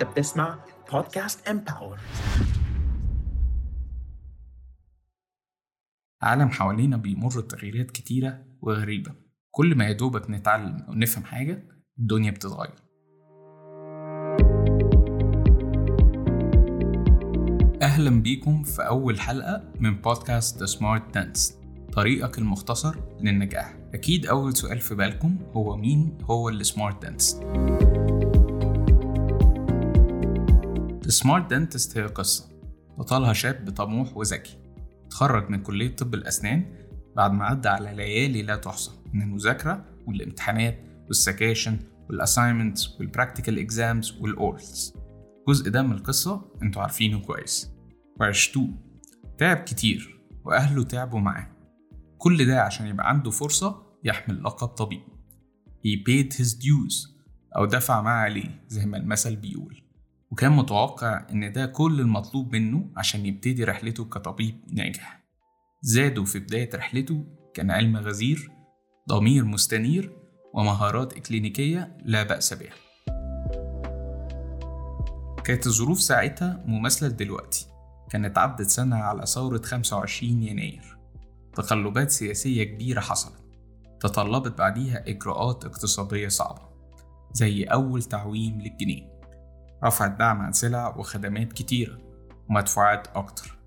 انت بتسمع podcast Empower عالم حوالينا بيمر بتغييرات كتيرة وغريبة. كل ما يدوبك نتعلم أو نفهم حاجة الدنيا بتتغير. أهلا بيكم في أول حلقة من podcast The Smart Dentist طريقك المختصر للنجاح. أكيد أول سؤال في بالكم هو مين هو ال smart dentist ال smart dentist هي قصة. بطلها شاب طموح وذكي. اتخرج من كلية طب الأسنان بعد ما عدى على ليالي لا تحصى. من المذاكرة والامتحانات وال sections وال assignments وال practical exams وال orals الجزء ده من القصة أنتوا عارفينه كويس. وعشتوه. تعب كتير وأهله تعبوا معاه. كل ده عشان يبقى عنده فرصة يحمل لقب طبيب. He paid his dues أو دفع ما عليه زي ما المثل بيقول. وكان متوقع إن ده كل المطلوب منه عشان يبتدي رحلته كطبيب ناجح. زاده في بداية رحلته كان علم غزير ضمير مستنير ومهارات إكلينيكية لا بأس بها. كانت الظروف ساعتها مماثلة دلوقتي كانت عدت سنة على ثورة 25 يناير. تقلبات سياسية كبيرة حصلت. تطلبت بعديها إجراءات اقتصادية صعبة زي أول تعويم للجنيه. رفع الدعم عن سلع وخدمات كتيرة ومدفوعات أكتر.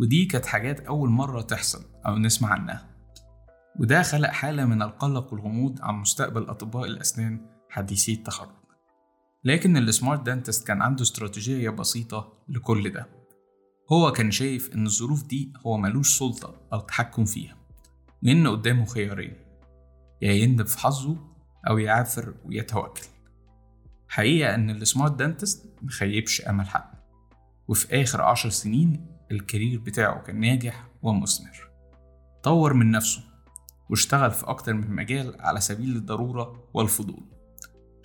ودي كانت حاجات أول مرة تحصل أو نسمع عنها. وده خلق حالة من القلق والغموض عن مستقبل أطباء الأسنان حديثي التخرج. لكن السمارت دانتست كان عنده استراتيجية بسيطة لكل ده. هو كان شايف إن الظروف دي هو ملوش سلطة أو تحكم فيها. وإن قدامه خيارين يا يندب في حظه أو يعافر ويتوكل. حقيقة إن ال smart dentist مخيبش أمل حد. وفي آخر عشر سنين ال career بتاعه كان ناجح ومثمر. طور من نفسه واشتغل في أكتر من مجال على سبيل الضرورة والفضول.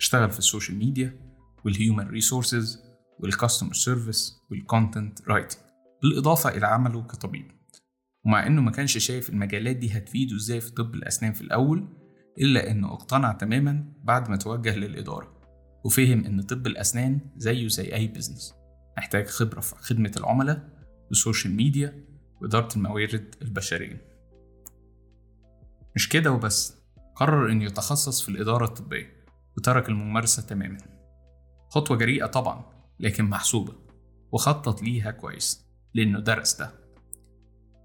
اشتغل في ال social media وال human resources وال customer service وال content writing بالإضافة إلى عمله كطبيب. ومع إنه ما كانش شايف المجالات دي هتفيده إزاي في طب الأسنان في الأول إلا إنه اقتنع تماما بعد ما توجه للإدارة. وفهم إن طب الأسنان زيه زي أي business محتاج خبرة في خدمة العملاء وال social media وإدارة الموارد البشرية. مش كده وبس. قرر إنه يتخصص في الإدارة الطبية وترك الممارسة تماما. خطوة جريئة طبعا لكن محسوبة وخطط ليها كويس لأنه درس ده.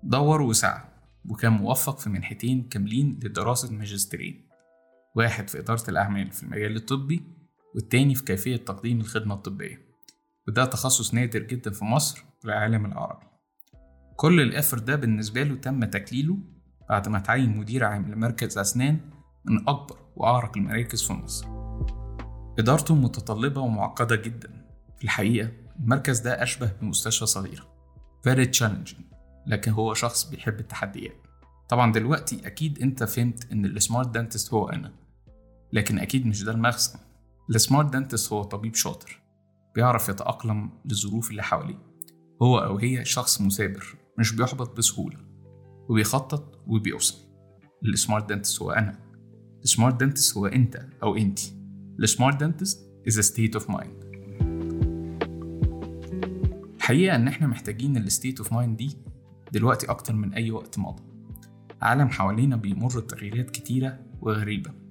دور وسعى وكان موفق في منحتين كاملين لدراسة ماجستيرين. واحد في إدارة الأعمال في المجال الطبي والتاني في كيفية تقديم الخدمة الطبية. وده تخصص نادر جدا في مصر والعالم العربي. كل الإفر ده بالنسبة له تم تكليله بعد ما تعين مدير عام لمركز أسنان من أكبر وأعرق المراكز في مصر. إدارته متطلبة ومعقدة جدا. في الحقيقة المركز ده أشبه بمستشفى صغيرة. Very challenging. لكن هو شخص بيحب التحديات. طبعا دلوقتي أكيد أنت فهمت إن ال smart dentist هو أنا. لكن أكيد مش ده المغزى ال smart dentist هو طبيب شاطر بيعرف يتأقلم للظروف اللي حواليه. هو أو هي شخص مثابر مش بيحبط بسهولة وبيخطط وبيوصل. ال smart dentist هو أنا. ال smart dentist هو أنت أو أنتي. ال smart dentist is a state of mind. الحقيقة إن إحنا محتاجين ال state of mind دي دلوقتي أكتر من أي وقت مضى. عالم حوالينا بيمر بتغييرات كتيرة وغريبة.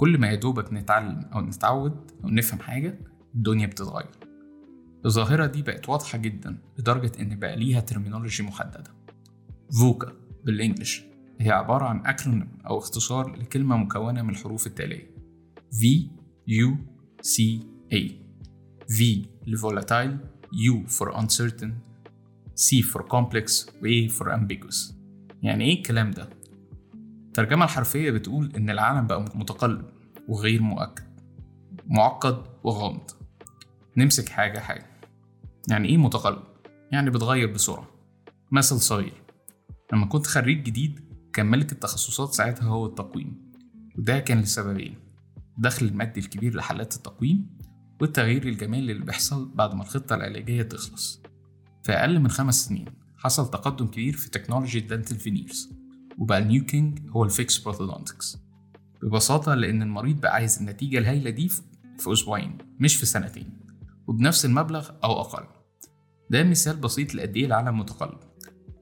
كل ما يدوبك نتعلم أو نتعود أو نفهم حاجة الدنيا بتتغير. الظاهرة دي بقت واضحة جدا لدرجة إن بقى ليها terminology محددة. فوكا بالإنجلش هي عبارة عن أكرونيم أو اختصار لكلمة مكونة من الحروف التالية. V U C A. V لفولاتايل U for uncertain C for complex و A for ambiguous. يعني إيه الكلام ده؟ الترجمة الحرفية بتقول إن العالم بقى متقلب. وغير مؤكد. معقد وغامض. نمسك حاجة حاجة. يعني إيه متقلب؟ يعني بتغير بسرعة. مثال صغير. لما كنت خريج جديد كان ملك التخصصات ساعتها هو التقويم. وده كان لسببين الدخل المادي الكبير لحالات التقويم والتغيير الجمالي اللي بيحصل بعد ما الخطة العلاجية تخلص. في أقل من خمس سنين حصل تقدم كبير في technology ال dental veneers وبقى ال new king هو ال fixed prosthodontics. ببساطة لأن المريض بقى عايز النتيجة الهايلة دي في أسبوعين مش في سنتين وبنفس المبلغ أو أقل. ده مثال بسيط لقد إيه العالم متقلب.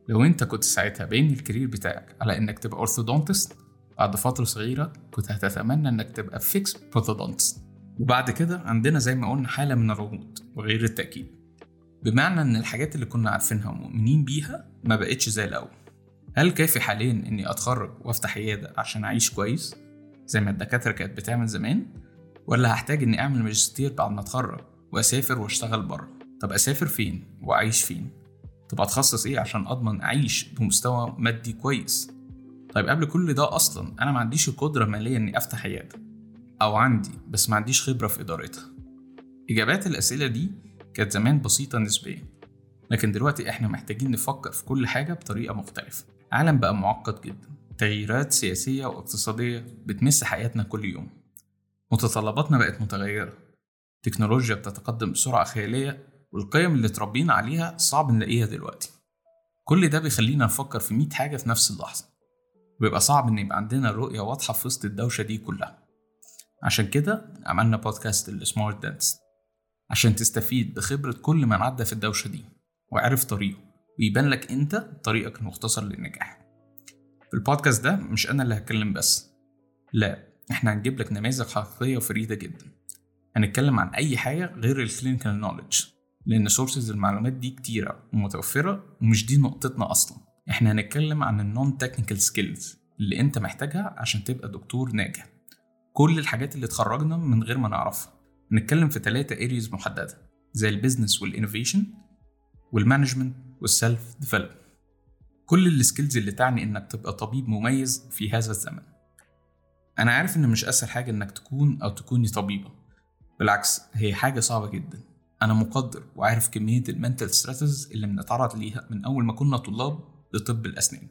لو أنت كنت ساعتها باني ال career بتاعك على إنك تبقى orthodontist بعد فترة صغيرة كنت هتتمنى إنك تبقى fixed prosthodontist وبعد كده عندنا زي ما قلنا حالة من الركود وغير التأكيد. بمعنى إن الحاجات اللي كنا عارفينها ومؤمنين بيها ما بقتش زي الأول. هل كافي حاليا إني أتخرج وأفتح عيادة عشان أعيش كويس؟ زي ما الدكاترة كانت بتعمل زمان ولا هحتاج إني أعمل ماجستير بعد ما أتخرج وأسافر وأشتغل بره؟ طب أسافر فين وأعيش فين؟ طب أتخصص إيه عشان أضمن أعيش بمستوى مادي كويس؟ طيب قبل كل ده أصلا أنا ما عنديش القدرة مالية إني أفتح عيادة أو عندي بس ما عنديش خبرة في إدارتها. إجابات الأسئلة دي كانت زمان بسيطة نسبيا لكن دلوقتي إحنا محتاجين نفكر في كل حاجة بطريقة مختلفة. عالم بقى معقد جدا. تغييرات سياسية واقتصادية بتمس حياتنا كل يوم. متطلباتنا بقت متغيرة. تكنولوجيا بتتقدم بسرعة خيالية والقيم اللي اتربينا عليها صعب نلاقيها دلوقتي. كل ده بيخلينا نفكر في 100 حاجة في نفس اللحظة. ويبقى صعب إن يبقى عندنا رؤية واضحة في وسط الدوشة دي كلها. عشان كده عملنا بودكاست السمارت دانس عشان تستفيد بخبرة كل من عدى في الدوشة دي وعرف طريقه ويبان لك أنت طريقك المختصر للنجاح. في البودكاست ده مش أنا اللي هتكلم بس لا إحنا هنجيب لك نماذج حقيقية وفريدة جدا. هنتكلم عن أي حاجة غير ال clinical knowledge لأن sources المعلومات دي كتيرة ومتوفرة ومش دي نقطتنا أصلا. إحنا هنتكلم عن ال non-technical skills اللي أنت محتاجها عشان تبقى دكتور ناجح. كل الحاجات اللي اتخرجنا من غير ما نعرفها. نتكلم في ثلاثة areas محددة زي البيزنس والانوفيشن والمانجمنت والسيلف ديفلوبمنت كل ال skills اللي تعني إنك تبقى طبيب مميز في هذا الزمن. أنا عارف ان مش أسهل حاجة إنك تكون أو تكوني طبيبة. بالعكس هي حاجة صعبة جدا. أنا مقدر وعارف كمية ال mental stresses اللي بنتعرض ليها من أول ما كنا طلاب لطب الأسنان.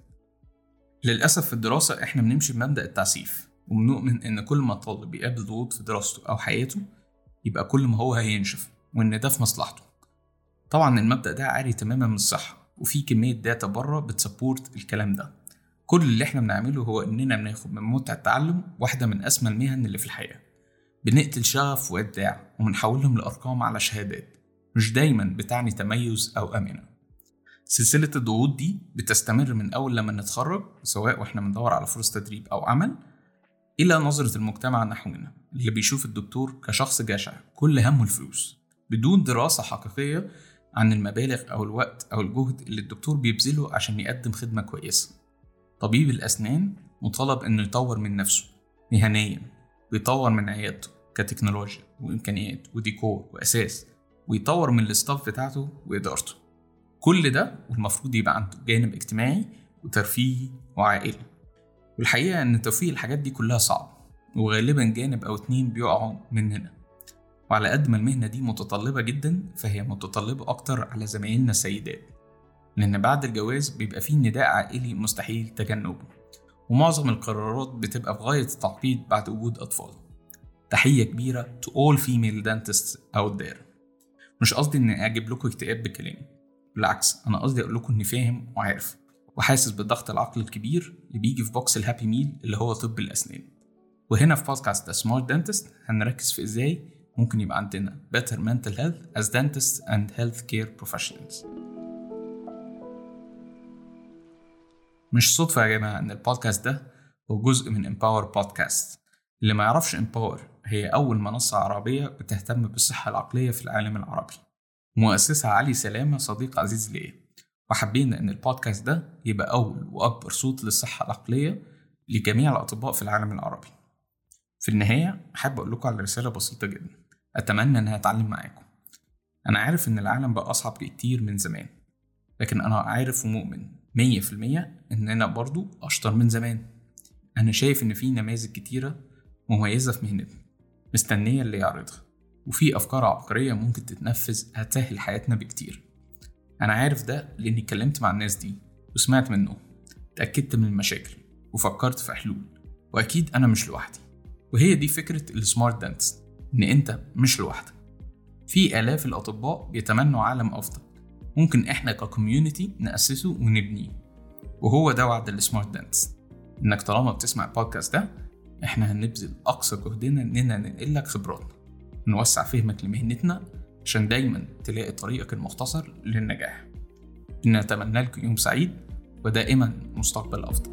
للأسف في الدراسة إحنا بنمشي بمبدأ التعسيف وبنؤمن إن كل ما الطالب بيقابل ضغوط في دراسته أو حياته يبقى كل ما هو هينشف وإن ده في مصلحته. طبعا المبدأ ده عاري تماما من الصحة. وفي كمية data بره بت support الكلام ده. كل اللي إحنا بنعمله هو إننا بناخد من متع التعلم واحدة من أسمى المهن اللي في الحياة. بنقتل شغف وإبداع وبنحولهم لأرقام على شهادات. مش دايما بتعني تميز أو أمنة. سلسلة الضغوط دي بتستمر من أول لما نتخرج سواء وإحنا بندور على فرص تدريب أو عمل إلى نظرة المجتمع نحونا اللي بيشوف الدكتور كشخص جشع كل همه الفلوس. بدون دراسة حقيقية عن المبالغ أو الوقت أو الجهد اللي الدكتور بيبذله عشان يقدم خدمة كويسة. طبيب الأسنان مطالب إنه يطور من نفسه مهنيا ويطور من عيادته كتكنولوجيا وإمكانيات وديكور وأساس ويطور من الاستاف بتاعته وإدارته. كل ده والمفروض يبقى عنده جانب اجتماعي وترفيهي وعائلي. والحقيقة إن توفيق الحاجات دي كلها صعب وغالبا جانب أو اتنين بيقعوا مننا وعلى قد ما المهنة دي متطلبة جدا فهي متطلبة أكتر على زمايلنا السيدات. لأن بعد الجواز بيبقى فيه نداء عائلي مستحيل تجنبه. ومعظم القرارات بتبقى في غاية التعقيد بعد وجود أطفال. تحية كبيرة to all female dentists out there. مش قصدي إني أجيب لكم اكتئاب بكلامي. بالعكس أنا قصدي أقول لكم إني فاهم وعارف. وحاسس بالضغط العقلي الكبير اللي بيجي في box ال Happy Meal اللي هو طب الأسنان. وهنا في بودكاست Smart Dentist هنركز في إزاي ممكن يبقى عندنا better mental health as dentists and healthcare professionals. مش صدفة يا جماعة إن البودكاست ده هو جزء من Empower بودكاست اللي ما يعرفش Empower هي أول منصة عربية بتهتم بالصحة العقلية في العالم العربي. مؤسسها علي سلامة صديق عزيز ليا. وحبينا إن البودكاست ده يبقى أول وأكبر صوت للصحة العقلية لجميع الأطباء في العالم العربي. في النهاية أحب أقول لكم على رسالة بسيطة جدا. أتمنى إنها أتعلم معاكم. أنا عارف إن العالم بقى أصعب كتير من زمان لكن أنا عارف ومؤمن مية في المية إننا برضو أشطر من زمان. أنا شايف إن في نماذج كتيرة مميزة في مهنتنا مستنية اللي يعرضها وفي أفكار عبقرية ممكن تتنفذ هتسهل حياتنا بكتير. أنا عارف ده لأني اتكلمت مع الناس دي وسمعت منهم اتأكدت من المشاكل وفكرت في حلول وأكيد أنا مش لوحدي. وهي دي فكرة ال Smart Dentist إن أنت مش لوحدك. في آلاف الأطباء بيتمنوا عالم أفضل ممكن إحنا ك community نأسسه ونبنيه وهو ده وعد ال Smart Dentist إنك طالما بتسمع البودكاست ده إحنا هنبذل أقصى جهدنا إننا ننقل لك خبراتنا. نوسع فهمك لمهنتنا عشان دايما تلاقي طريقك المختصر للنجاح. نتمنى لكم يوم سعيد ودائما مستقبل أفضل.